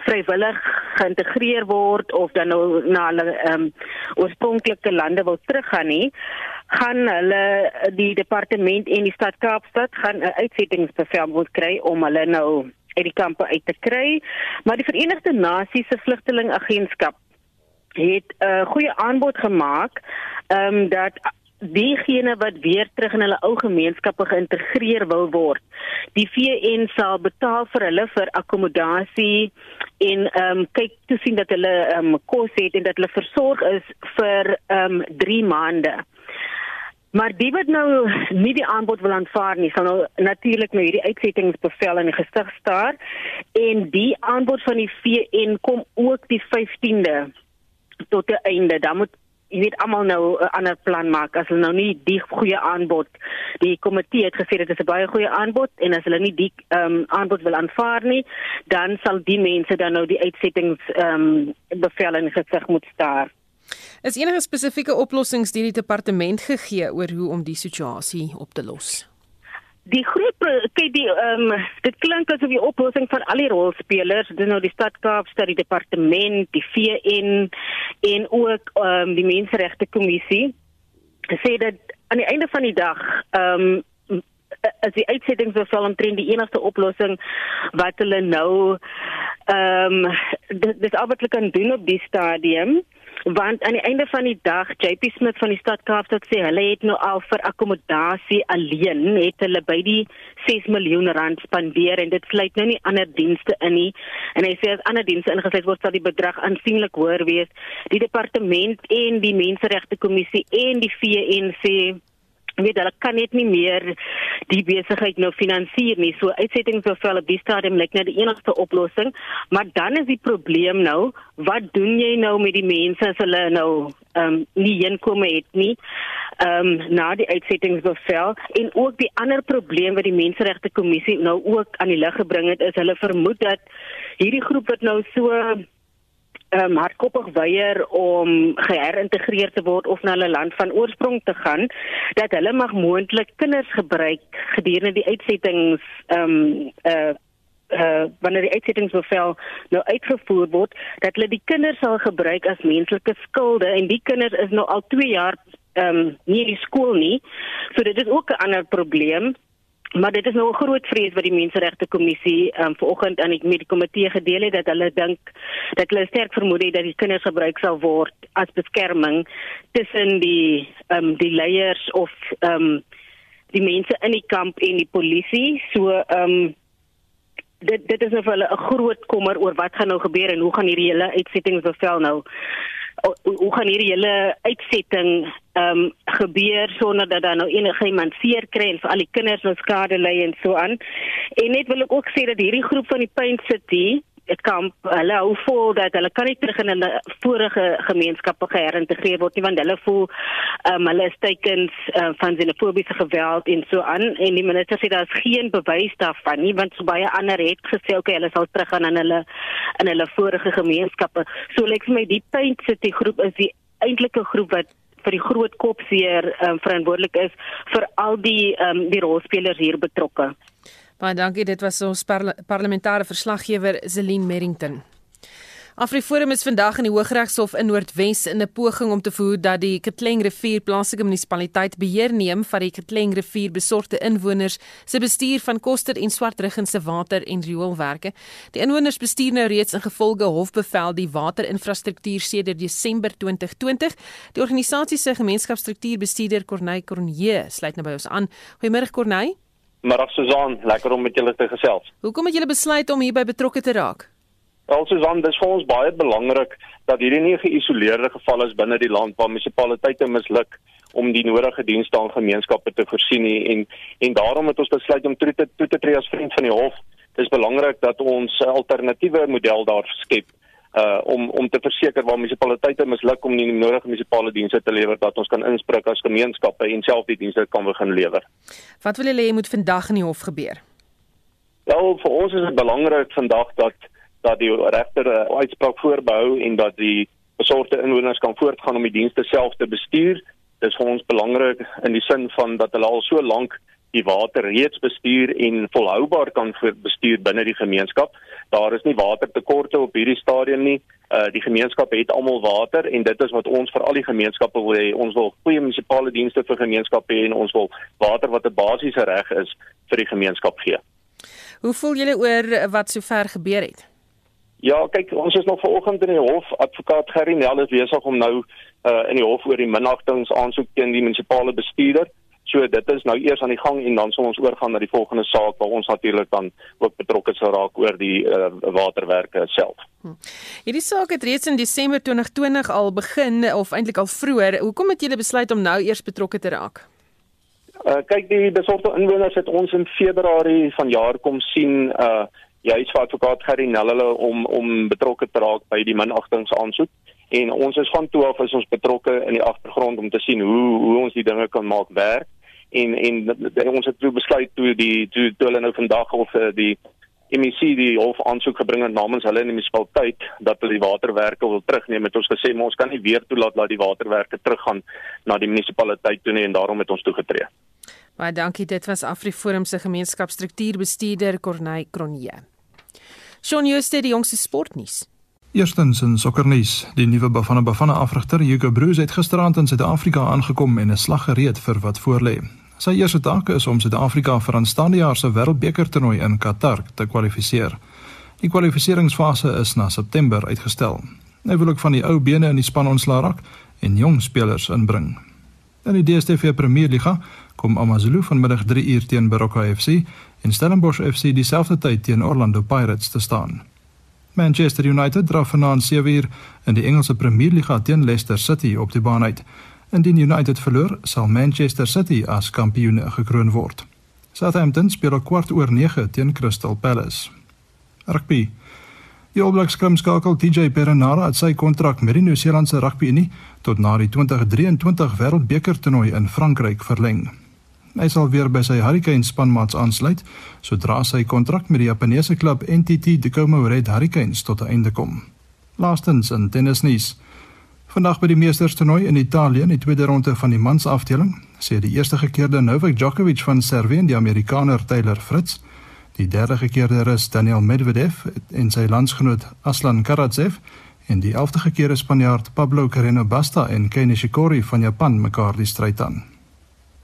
vrywillig geïntegreer word of dan nou na hulle ehm um, oorspronklike lande wil teruggaan nie, gaan hulle die departement en die stad Kaapstad gaan 'n uitsettingsbevel moet kry om hulle nou uit die kampe uit te kry. Maar die Verenigde Nasies se vlugtelingagentskap het 'n uh, goeie aanbod gemaak ehm um, dat diegene wat weer terug in hulle ou gemeenskappe geïntegreer wil word. Die VN sal betaal vir hulle vir akkommodasie en ehm um, kyk toe sien dat hulle ehm um, kos het en dat hulle versorg is vir ehm um, 3 maande. Maar die wat nou nie die aanbod wil aanvaar nie, sal nou natuurlik nou hierdie uitsettingsbevel in die gesig staar en die aanbod van die VN kom ook die 15de tot 'n einde. Dan moet jy weet almal nou 'n ander plan maak as hulle nou nie die goeie aanbod die komitee het gesê dit is 'n baie goeie aanbod en as hulle nie die ehm um, aanbod wil aanvaar nie dan sal die mense dan nou die uitsettings ehm um, bevel in gesig moet staar. Is enige spesifieke oplossings deur die departement gegee oor hoe om die situasie op te los? Die groep kyk die ehm um, dit klink asof die oplossing van al die rolspelers, dis nou die stad Kaapstad, die departement, die VN en ook ehm um, die menseregte kommissie sê dat aan die einde van die dag ehm um, as die uitsettings sou omtrent die enigste oplossing wat hulle nou ehm um, dis al wat hulle kan doen op die stadium want aan die einde van die dag JP Smith van die stad Kaapstad sê hulle het nou al vir akkommodasie alleen het hulle by die 6 miljoen rand spandeer en dit sluit nou nie ander dienste in nie. En hy sê as ander dienste ingesluit word sal die bedrag aansienlik hoër wees. Die departement en die menseregte kommissie en die VN sê weet hulle kan net nie meer die besigheid nou finansier nie. So uitsettingsbevel op die stadium lyk net die enigste oplossing, maar dan is die probleem nou, wat doen jy nou met die mense as hulle nou ehm um, nie inkome het nie? Ehm um, na die uitsettingsbevel en ook die ander probleem wat die menseregte kommissie nou ook aan die lig gebring het is hulle vermoed dat hierdie groep wat nou so um, hardkoppig weier om geherintegreer te word of na hulle land van oorsprong te gaan dat hulle mag moontlik kinders gebruik gedurende die uitsettings ehm um, uh uh wanneer die uitsettingsbevel nou uitgevoer word dat hulle die kinders sal gebruik as menslike skulde. En die kinders is nou al 2 jaar ehm um, nie in skool nie. So dit is ook 'n ander probleem Maar dit is nou 'n groot vrees wat die menseregte kommissie um, vanoggend aan die medikomitee gedeel het dat hulle dink dat hulle sterk vermoed het dat die kinders gebruik sal word as beskerming tussen die ehm um, die leiers of ehm um, die mense in die kamp en die polisie. So ehm um, dit dit is nou vir hulle 'n groot kommer oor wat gaan nou gebeur en hoe gaan hierdie hele uitsettingsbevel nou hoe gaan hierdie hele uitsetting ehm um, gebeur sonder dat daar nou enige iemand seer kry en vir al die kinders nou skade ly en so aan. En net wil ek ook sê dat hierdie groep van die Paint City kamp hulle hou vol dat hulle kan nie terug in hulle vorige gemeenskappe geïntegreer word nie want hulle voel um, hulle is tekens uh, van xenofobiese geweld en so aan en die minister sê daar is geen bewys daarvan nie want so baie ander het gesê okay hulle sal terug gaan in hulle in hulle vorige gemeenskappe so lyk vir my die Paint City groep is die eintlike groep wat vir die groot kopseer um, verantwoordelik is vir al die um, die rolspelers hier betrokke. Baie dankie, dit was ons parle parlementêre verslaggewer Zelin Merrington. Afriforum is vandag in die Hooggeregshof in Noordwes in 'n poging om te verhoed dat die Ketleng rivier plaaslike munisipaliteit beheer neem van die Ketleng rivier besorgde inwoners se bestuur van Koster en Swartruggen se water en rioolwerke. Die inwoners bestuur nou reeds in gevolge hofbevel die waterinfrastruktuur sedert Desember 2020. Die organisasie se gemeenskapsstruktuurbestuurder Corneille Cornier sluit nou by ons aan. Goeiemôre Corneille. Middag Susan, lekker om met julle te gesels. Hoekom het julle besluit om hierby betrokke te raak? Wel Susan, dis vir ons baie belangrik dat hierdie nie 'n geïsoleerde geval is binne die land waar munisipaliteite misluk om die nodige dienste aan gemeenskappe te voorsien nie en en daarom het ons besluit om toe te toe te tree as vriend van die hof. Dis belangrik dat ons 'n alternatiewe model daar skep uh om om te verseker waar munisipaliteite misluk om die nodige munisipale dienste te lewer dat ons kan inspring as gemeenskappe en self die dienste kan begin lewer. Wat wil julle hê moet vandag in die hof gebeur? Wel, vir ons is dit belangrik vandag dat dat die regter 'n uh, uitspraak voorbehou en dat die besorgde inwoners kan voortgaan om die dienste self te bestuur. Dis vir ons belangrik in die sin van dat hulle al so lank die water reeds bestuur en volhoubaar kan bestuur binne die gemeenskap. Daar is nie watertekorte op hierdie stadium nie. Uh die gemeenskap het almal water en dit is wat ons vir al die gemeenskappe wil hê. Ons wil goeie munisipale dienste vir gemeenskappe hê en ons wil water wat 'n basiese reg is vir die gemeenskap gee. Hoe voel julle oor wat sover gebeur het? Ja, kyk, ons is nog vanoggend in die hof. Advokaat Gerry Nel is besig om nou uh in die hof oor die minagtingsaansoek teen die munisipale bestuurder. So dit is nou eers aan die gang en dan sal ons oorgaan na die volgende saak waar ons natuurlik dan ook betrokke sal raak oor die uh waterwerke self. Hm. Hierdie saak het reeds in Desember 2020 al begin of eintlik al vroeër. Hoekom het julle besluit om nou eers betrokke te raak? Uh kyk, die besorgde inwoners het ons in Februarie vanjaar kom sien uh juis vir advokaat Gerry Nelle om om betrokke te raak by die minagtingsaansoek en ons is van toe af is ons betrokke in die agtergrond om te sien hoe hoe ons die dinge kan maak werk en en ons het toe besluit toe die toe, toe hulle nou vandag of uh, die MEC die hof aansoek gebring het namens hulle in die munisipaliteit dat hulle die waterwerke wil terugneem het ons gesê maar ons kan nie weer toelaat dat die waterwerke teruggaan na die munisipaliteit toe nie en daarom het ons toegetree. Baie dankie dit was Afriforum se gemeenskapsstruktuurbestuurder Corneille Cronje. Shaun Jooste die jongste sportnuus. Eerstens in sokkernuus, die nuwe Bafana Bafana afrigter Hugo Broos het gisteraand in Suid-Afrika aangekom en 'n slag gereed vir wat voorlê. Sy eerste taak is om Suid-Afrika vir aanstaande jaar se Wêreldbeker toernooi in Qatar te kwalifiseer. Die kwalifikasiefase is na September uitgestel. Hy wil ook van die ou bene in die span ontslaa raak en jong spelers inbring. In die DStv Premierliga kom AmaZulu vanmiddag 3 uur teen Baroka FC en Stellenbosch FC dieselfde tyd teen Orlando Pirates te staan. Manchester United draf vanaand 7 uur in die Engelse Premier Liga teen Leicester City op die baan uit. Indien United verloor, sal Manchester City as kampioen gekroon word. Southampton speel op kwart oor 9 teen Crystal Palace. Rugby. Die All Blacks skrimskakel TJ Perenara het sy kontrak met die Nieu-Seelandse Rugby Unie tot na die 2023 Wêreldbeker toernooi in Frankryk verleng. Hy sal weer by sy Hurricanes spanmaats aansluit sodra sy kontrak met die Japaneese klub NTT Tacoma Red Hurricanes tot 'n einde kom. Laastens in tennisnuus. Vandag by die Meesterstoernooi in Italië in die tweede ronde van die mansafdeling, sê die eerste gekeerde Novak Djokovic van Servië en die Amerikaner Taylor Fritz, die derde gekeerde Rus Daniel Medvedev en sy landsgenoot Aslan Karatsev en die elfde gekeerde Spanjaard Pablo Carreno Busta en Kei Nishikori van Japan mekaar die stryd aan.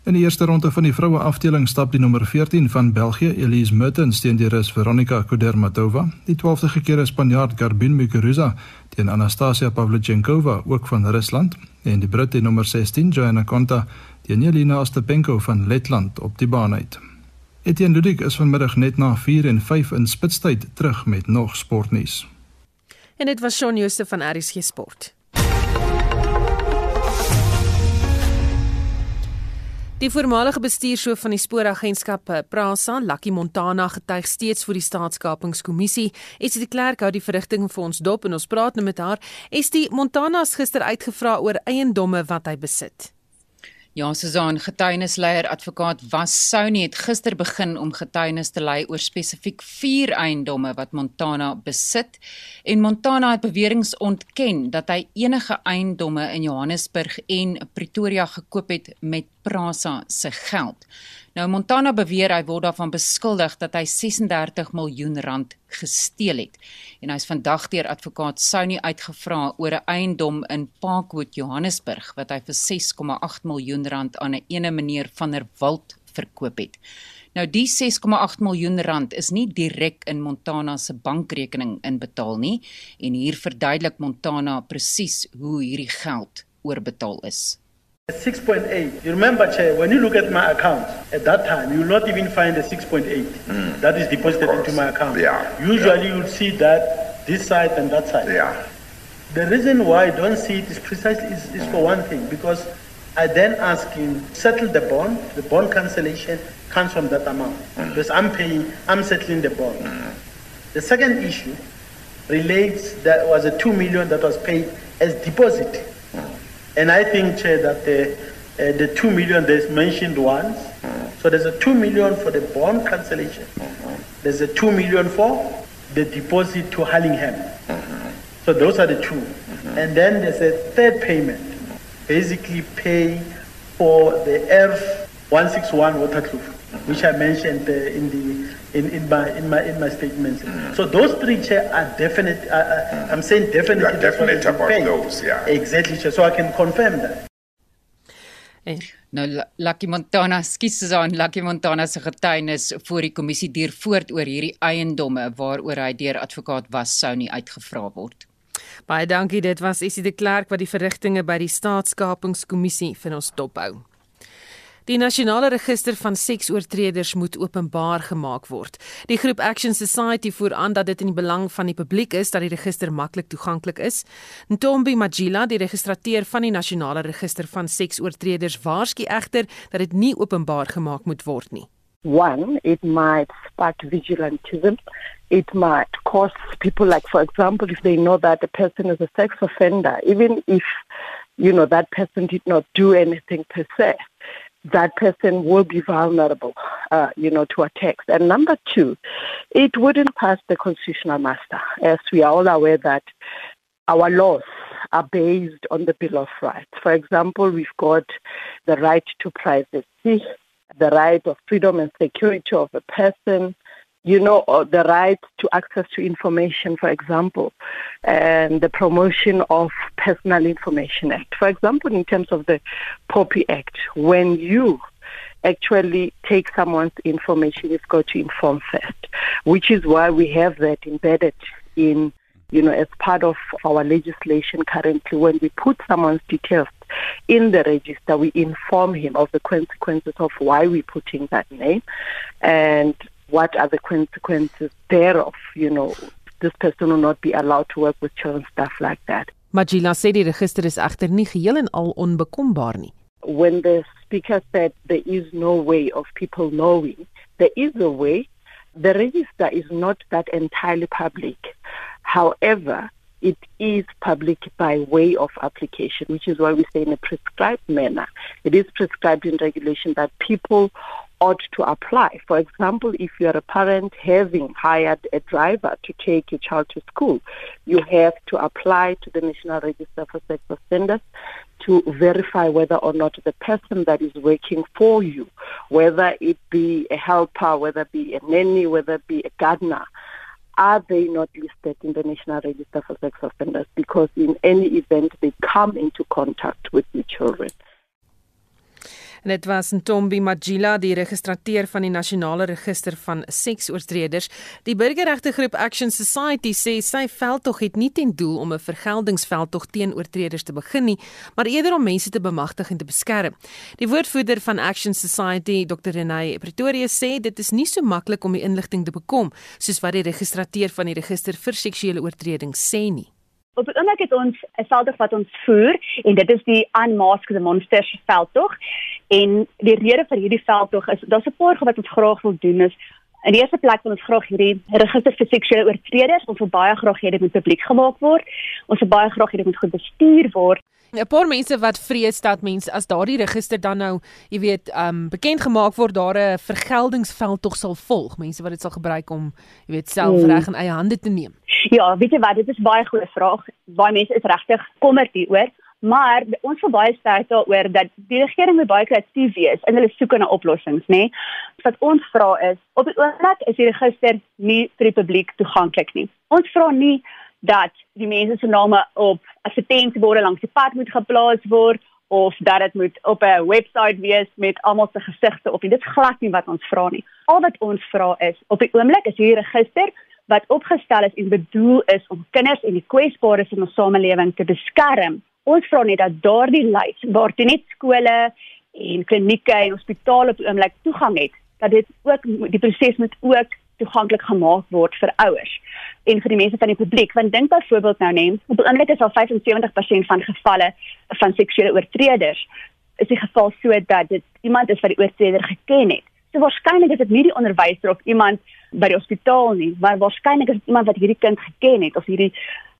In die eerste ronde van die vroue afdeling stap die nommer 14 van België, Elise Mertens teen die Rus Veronika Kudermatova, die 12de gekeerde Spanjaard Garbin Muguruza teen Anastasia Pavlyuchenkova ook van Rusland en die Brit die nommer 16 Joanna Konta teen Jelena Ostapenko van Letland op die baan uit. Etienne Ludik is vanmiddag net na 4 en 5 in spitstyd terug met nog sportnuus. En dit was Shaun Jooste van RSG Sport. Die voormalige bestuurshoof van die spooragentskap eh, Prasa, Lucky Montana, getuig steeds voor die staatskapingskommissie. Esie de Klerk hou die verrigting vir ons dop en ons praat nou met haar. Esie Montana is gister uitgevra oor eiendomme wat hy besit. Ja, Susan, getuienisleier advokaat Was Souni het gister begin om getuienis te lei oor spesifiek 4 eiendomme wat Montana besit en Montana het beweringe ontken dat hy enige eiendomme in Johannesburg en Pretoria gekoop het met Prasa se geld. Nou Montana beweer hy word daarvan beskuldig dat hy 36 miljoen rand gesteel het. En hy's vandag deur advokaat Souni uitgevra oor 'n eiendom in Parkwood, Johannesburg wat hy vir 6,8 miljoen rand aan 'n ene meneer van der Walt verkoop het. Nou die 6,8 miljoen rand is nie direk in Montana se bankrekening inbetaal nie en hier verduidelik Montana presies hoe hierdie geld oorbetaal is. 6.8. You remember, Chair, when you look at my account, at that time, you will not even find a 6.8 mm. that is deposited into my account. Yeah. Usually yeah. you'll see that this side and that side. Yeah. The reason why I don't see it is precisely is, is for one thing, because I then ask him, settle the bond, the bond cancellation comes from that amount. Mm. Because I'm paying, I'm settling the bond. Mm. The second issue relates that was a two million that was paid as deposit. And I think, Chair, that the, uh, the 2 million there's mentioned once. Mm-hmm. So there's a 2 million for the bond cancellation. Mm-hmm. There's a 2 million for the deposit to Hallingham. Mm-hmm. So those are the 2 And then there's a third payment. Basically pay for the ERF 161 Waterkloof, which I mentioned uh, in the in, in my in my in my statements. Mm. So those three chair are definite. Uh, uh, I'm saying definitely. You are definite about those, yeah. Exactly, chair. So I can confirm that. Nou Lucky Montana, skus Susan, Lucky Montana se getuienis voor die kommissie duur voort oor hierdie eiendomme waaroor hy deur advokaat was sou nie uitgevra word. Baie dankie, dit was Essie de Klerk wat die verrigtinge by die staatskapingskommissie vir ons dophou. Die nasionale register van seksoortreders moet openbaar gemaak word. Die groep Action Society voer aan dat dit in die belang van die publiek is dat die register maklik toeganklik is. Ntombi Majila, die registrateur van die nasionale register van seksoortreders, waarsku egter dat dit nie openbaar gemaak moet word nie. One, it might spark vigilantism. It might cause people like for example if they know that a person is a sex offender, even if you know that person did not do anything per se that person will be vulnerable, uh, you know, to attacks. And number two, it wouldn't pass the constitutional muster, as we are all aware that our laws are based on the Bill of Rights. For example, we've got the right to privacy, the right of freedom and security of a person, you know, uh, the right to access to information, for example, and the promotion of Personal Information Act. For example, in terms of the POPI Act, when you actually take someone's information, you've got to inform first, which is why we have that embedded in, you know, as part of our legislation currently. When we put someone's details in the register, we inform him of the consequences of why we're putting that name and what are the consequences thereof, you know, this person will not be allowed to work with children stuff like that. Magila sê die register is egter nie geheel en al onbekombaar nie. When the speaker said there is no way of people knowing, there is a way. The register is not that entirely public. However, it is public by way of application, which is why we say in a prescribed manner. It is prescribed in regulation that people ought to apply. For example, if you are a parent having hired a driver to take your child to school, you have to apply to the National Register for Sex Offenders to verify whether or not the person that is working for you, whether it be a helper, whether it be a nanny, whether it be a gardener, are they not listed in the National Register for Sex Offenders? Because in any event, they come into contact with the children. En dit was Ntombi Majila, die registrateur van die Nasionale Register van Seksoortreders. Die burgerregte groep Action Society sê sy veldtog het nie ten doel om 'n vergeldingsveldtog teen oortreders te begin nie, maar eerder om mense te bemagtig en te beskerm. Die woordvoerder van Action Society, Dr. Renay Pretoria sê dit is nie so maklik om die inligting te bekom soos wat die registrateur van die register vir seksuele oortredings sê nie. Op die oomblik het ons 'n veldtog wat ons voer en dit is die Unmasked Monsters veldtog. En die rede vir hierdie veldtog is daar's 'n paar goed wat ons graag wil doen is In die eerste plek wil ons graag hierdie register vir seksuele oortreders, ons wil baie graag hê dit moet publiek gemaak word. Ons wil baie graag hê dit moet goed bestuur word. 'n paar mense wat vrees dat mense as daardie register dan nou, jy weet, um bekend gemaak word daar 'n vergeldingsveld tog sal volg, mense wat dit sal gebruik om jy weet self hmm. reg in eie hande te neem. Ja, weet jy wat, dit is baie goeie vraag. Baie mense is regtig kommerd hieroor. Maar ons wil baie sterk daaroor dat die regering moet baie kreatief wees in hulle soeke na oplossings, nê. Nee? Wat ons vra is, op die oomblik is die register nie vir die publiek toeganklik nie. Ons vra nie dat die mense se name op advertensieborde langs die pad moet geplaas word of dat dit moet op 'n webwerf wees met almal se gesigte op. Dit is glad nie wat ons vra nie. Al wat ons vra is, op die oomblik is hierdie register wat opgestel is en bedoel is om kinders en die kwesbares in ons samelewing te beskerm. Ons vra net dat daardie lys waartoe net skole en klinieke en hospitale op oomblik toegang het, dat dit ook die proses moet ook toeganklik gemaak word vir ouers en vir die mense van die publiek. Want dink byvoorbeeld nou net op oomblik is al 75% van gevalle van seksuele oortreders is die geval so dat dit iemand is wat die oortreder geken het. So waarskynlik is dit nie die onderwyser of iemand by die hospitaal nie maar waarskynlik is dit iemand wat hierdie kind geken het of hierdie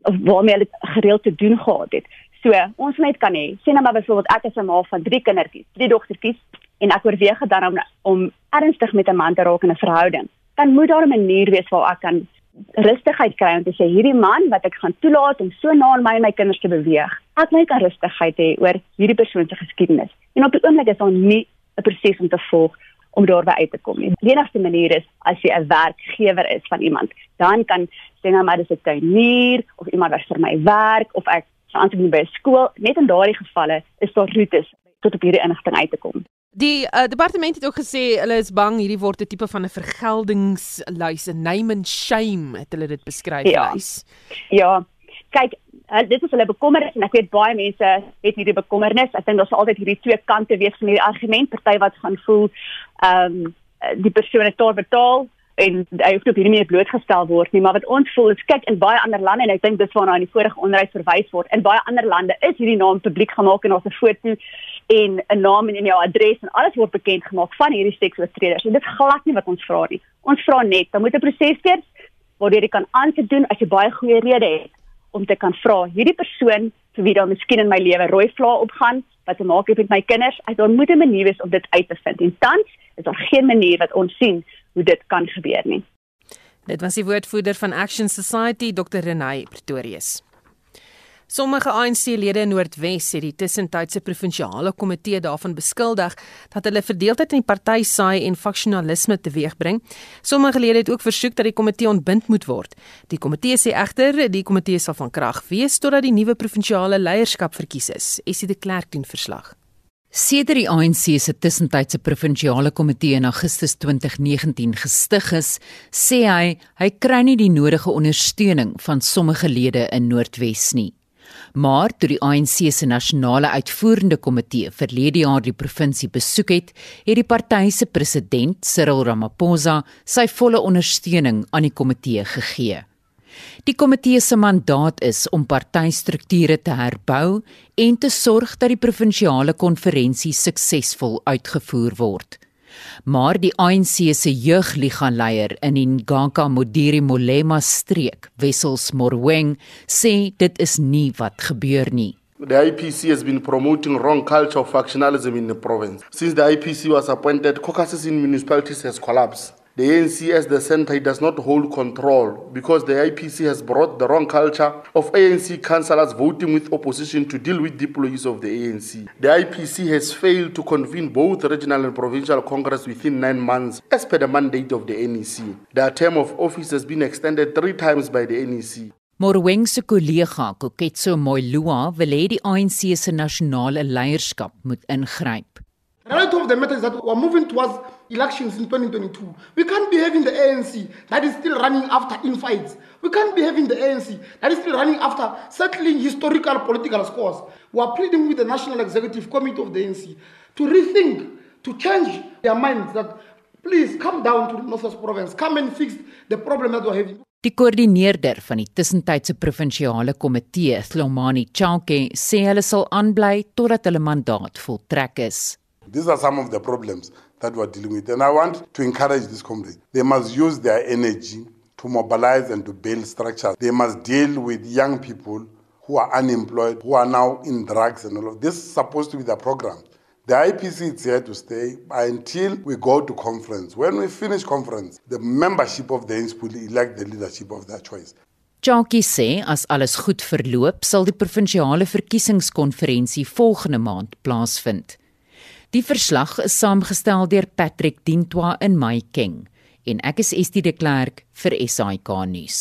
of waarmee hulle gereeld te doen gehad het so ons net kan hê sien nou maar byvoorbeeld ek is 'n ma van drie kindertjies drie dogtertjies en ek oorweeg dan om om ernstig met 'n man te raak in 'n verhouding dan moet daar 'n manier wees waar ek kan rustigheid kry om te sê hierdie man wat ek gaan toelaat om so na aan my en my kinders te beweeg. Ek moet kan rustigheid hê oor hierdie persoon se geskiedenis. En op die oomblik is daar nie 'n proses om te volg om daarby uit te kom nie. Die enigste manier is as jy 'n werkgewer is van iemand, dan kan sê nou maar dis 'n tuinier of iemand wat vir my werk of ek gaan aansoek by 'n skool. Net in daardie gevalle is daar roetes tot op hierdie inligting uit te kom. Die uh, departement het ook gesê hulle is bang hierdie word 'n tipe van 'n vergeldingslys, 'n name and shame het hulle dit beskryf ja. lys. Ja. Kyk, uh, dit is hulle bekommernis en ek weet baie mense het hierdie bekommernis. Ek dink daar's altyd hierdie twee kante wees van hierdie argument. Party wat gaan voel ehm um, die persoon het daar betaal en hy hoef op hierdie manier blootgestel word nie, maar wat ons voel is kyk in baie ander lande en ek dink dis waarna in die vorige onderwys verwys word. In baie ander lande is hierdie naam publiek gemaak en daar's 'n foto en 'n naam en jou adres en alles word bekend gemaak van hierdie seksoortreders. En dit is glad nie wat ons vra nie. Ons vra net, dan moet 'n proses wees waardeur jy kan aandoen as jy baie goeie redes het om te kan vra hierdie persoon vir wie daar miskien in my lewe rooi vlae opgaan wat te maak het met my kinders. Ek daar moet 'n manier wees om dit uit te vind. En tans is daar geen manier wat ons sien hoe dit kan gebeur nie. Dit was die woordvoerder van Action Society, Dr. Renay Pretorius. Sommige ANC-lede in Noordwes het die tussentydse provinsiale komitee daarvan beskuldig dat hulle verdeeldheid in die party saai en faksionalisme teweegbring. Sommige lede het ook versoek dat die komitee ontbind moet word. Die komitee sê egter die komitee sal van krag wees totdat die nuwe provinsiale leierskap verkies is. Essie de Klerk doen verslag. Sedert die ANC se tussentydse provinsiale komitee in Augustus 2019 gestig is, sê hy hy kry nie die nodige ondersteuning van sommige lede in Noordwes nie. Maar toe die ANC se nasionale uitvoerende komitee verlede jaar die provinsie besoek het, het die party se president, Cyril Ramaphosa, sy volle ondersteuning aan die komitee gegee. Die komitee se mandaat is om partystrukture te herbou en te sorg dat die provinsiale konferensie suksesvol uitgevoer word. Maar die ANC se jeugliga-leier in die Ngaka Modiri Molema streek, Wessels Morweng, sê dit is nie wat gebeur nie. The IPC has been promoting wrong culture of factionalism in the province. Since the IPC was appointed, caucuses in municipalities has collapsed. The ANC as the center does not hold control because the IPC has brought the wrong culture of ANC councillors voting with opposition to deal with deployees of the ANC. The IPC has failed to convene both regional and provincial congress within nine months as per the mandate of the NEC. Their term of office has been extended three times by the NEC. Morweng se kollega Koketso Moilua wil hê die ANC se nasionale leierskap moet ingryp. Reality of the matter is that we're moving towards elections in 2022. We can't be having the ANC that is still running after infights. We can't be having the ANC that is still running after settling historical political scores. We are pleading with the National Executive Committee of the ANC to rethink, to change their minds that please come down to the Northwest Province, come and fix the problem that we're having. Die koördineerder van die tussentydse provinsiale komitee, Slomani Chauke, sê hulle sal aanbly totdat hulle mandaat voltrek is. These are some of the problems that we're dealing with. And I want to encourage these comrades. They must use their energy to mobilize and to build structures. They must deal with young people who are unemployed, who are now in drugs and all of this is supposed to be the program. The IPC is here to stay until we go to conference. When we finish conference, the membership of the ANC will elect the leadership of their choice. Jackie sê as alles goed verloop, sal die provinsiale verkiesingskonferensie volgende maand plaasvind. Die verslag is saamgestel deur Patrick Dintwa in Maikeng en ek is Estie de Klerk vir SAK nuus.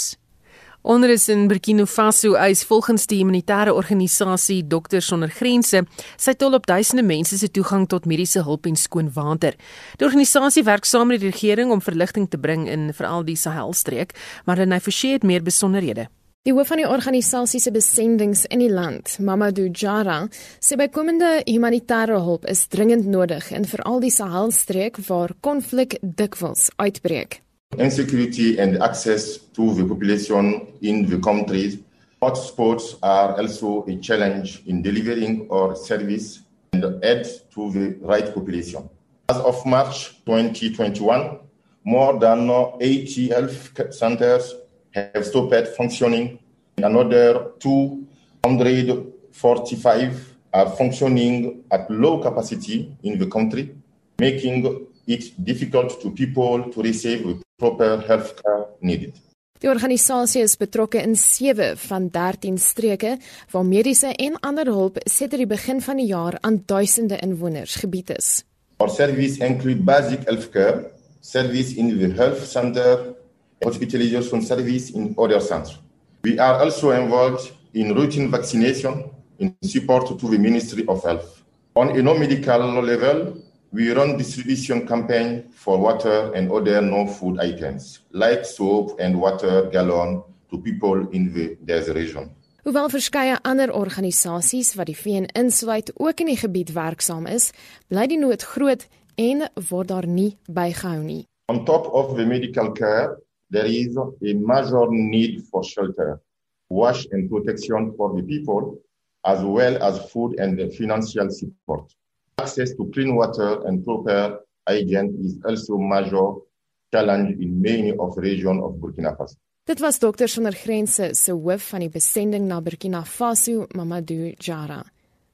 Onrus in Burkina Faso eis volgens die humanitêre organisasie Dokters Sonder Grense sy tol op duisende mense se toegang tot mediese hulp en skoon water. Die organisasie werk saam met die regering om verligting te bring in veral die Sahelstreek, maar hulle forceer meer besonderhede. Die hoof van die organisasie se besendings in die land, Mamadou Jara, sê bykomende humanitêre hulp is dringend nodig in veral die Sahelstreek waar konflik dikwels uitbreek. insecurity and access to the population in the countries. Hotspots are also a challenge in delivering our service and aid to the right population. As of March 2021, more than 80 health centers have stopped functioning. Another 245 are functioning at low capacity in the country, making it difficult to people to receive proper health care needed. Die organisasie is betrokke in 7 van 13 streke waar mediese en ander hulp sedert die begin van die jaar aan duisende inwoners gebied is. Our service include basic health care, service in the health center, hospitalization service in other centers. We are also involved in routine vaccination in support to the Ministry of Health. On a non-medical level, we run distribution campaign for water and other non-food items like soap and water gallon to people in the desert region. Hoewel verskeie ander organisasies wat die VN insluit ook in die gebied werksaam is, bly die nood groot en word daar nie bygehou nie. On top of the medical care, there is a major need for shelter, wash and protection for the people as well as food and financial support. Access to clean water and proper hygiene is also major challenge in many of region of Burkina Faso. Dit was Dokters sonder Grense se hoof van die besending na Burkina Faso, Mamadou Jara.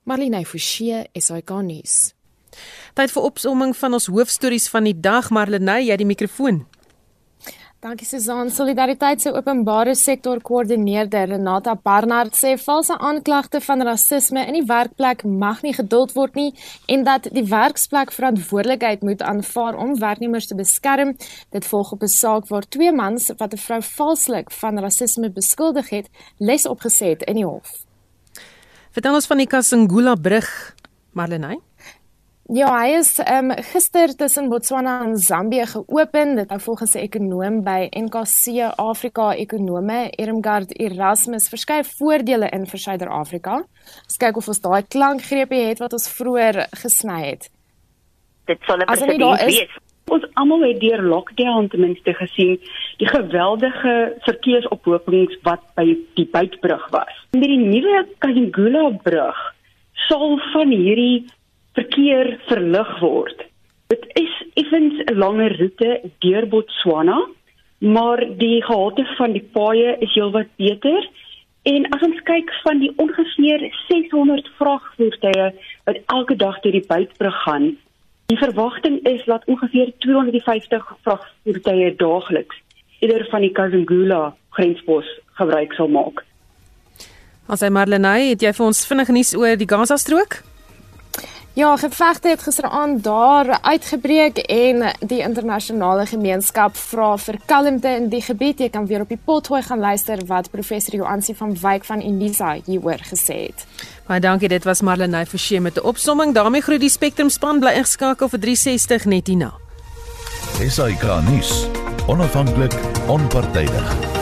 Marlene Forsie, SAK nuus. Tyd vir opsomming van ons hoofstories van die dag, Marlene, jy die mikrofoon. Dankie Susan. Solidariteit se openbare sektor koördineerder Renata Barnard sê valse aanklagte van rasisme in die werkplek mag nie geduld word nie en dat die werksplek verantwoordelikheid moet aanvaar om werknemers te beskerm. Dit volg op 'n saak waar twee mans wat 'n vrou valslik van rasisme beskuldig het, les opgeset in die hof. Vertel ons van die Kasangula brug, Marlenae. Ja, hy is ehm um, gister tussen Botswana en Zambië geopen. Dit hou volgens 'n ekonom by NKC Afrika Ekonome, Ermgard Erasmus, verskeie voordele in vir Suider-Afrika. Ons kyk of ons daai klankgreepie het wat ons vroeër gesny het. Dit sal 'n presedent wees. Ons almal het deur lockdown ten minste gesien die geweldige verkeersophopings wat by die Buitbrug was. Met die nuwe Kazingula brug sal van hierdie verkeer verlig word. Dit is effens 'n langer roete deur Botswana, maar die gehalte van die paaie is heelwat beter. En as ons kyk van die ongeveer 600 vragvoertuie wat elke dag deur die buitbrug gaan, die verwagting is dat ongeveer 250 vragvoertuie daagliks eerder van die Kazungula grenspos gebruik sal maak. As hy Marlenae, het jy vir ons vinnig nuus oor die Gaza strook? Ja, gevegte het gisteraand daar uitgebreek en die internasionale gemeenskap vra vir kalmte in die gebied. Jy kan weer op die potgooi gaan luister wat professor Joansi van Wyk van Unisa hieroor gesê het. Baie dankie, dit was Marlenae Forsie met 'n opsomming. daarmee groet die Spectrum span bly ingeskakel vir 360 net hierna. SAK nuus. Onafhanklik, onpartydig.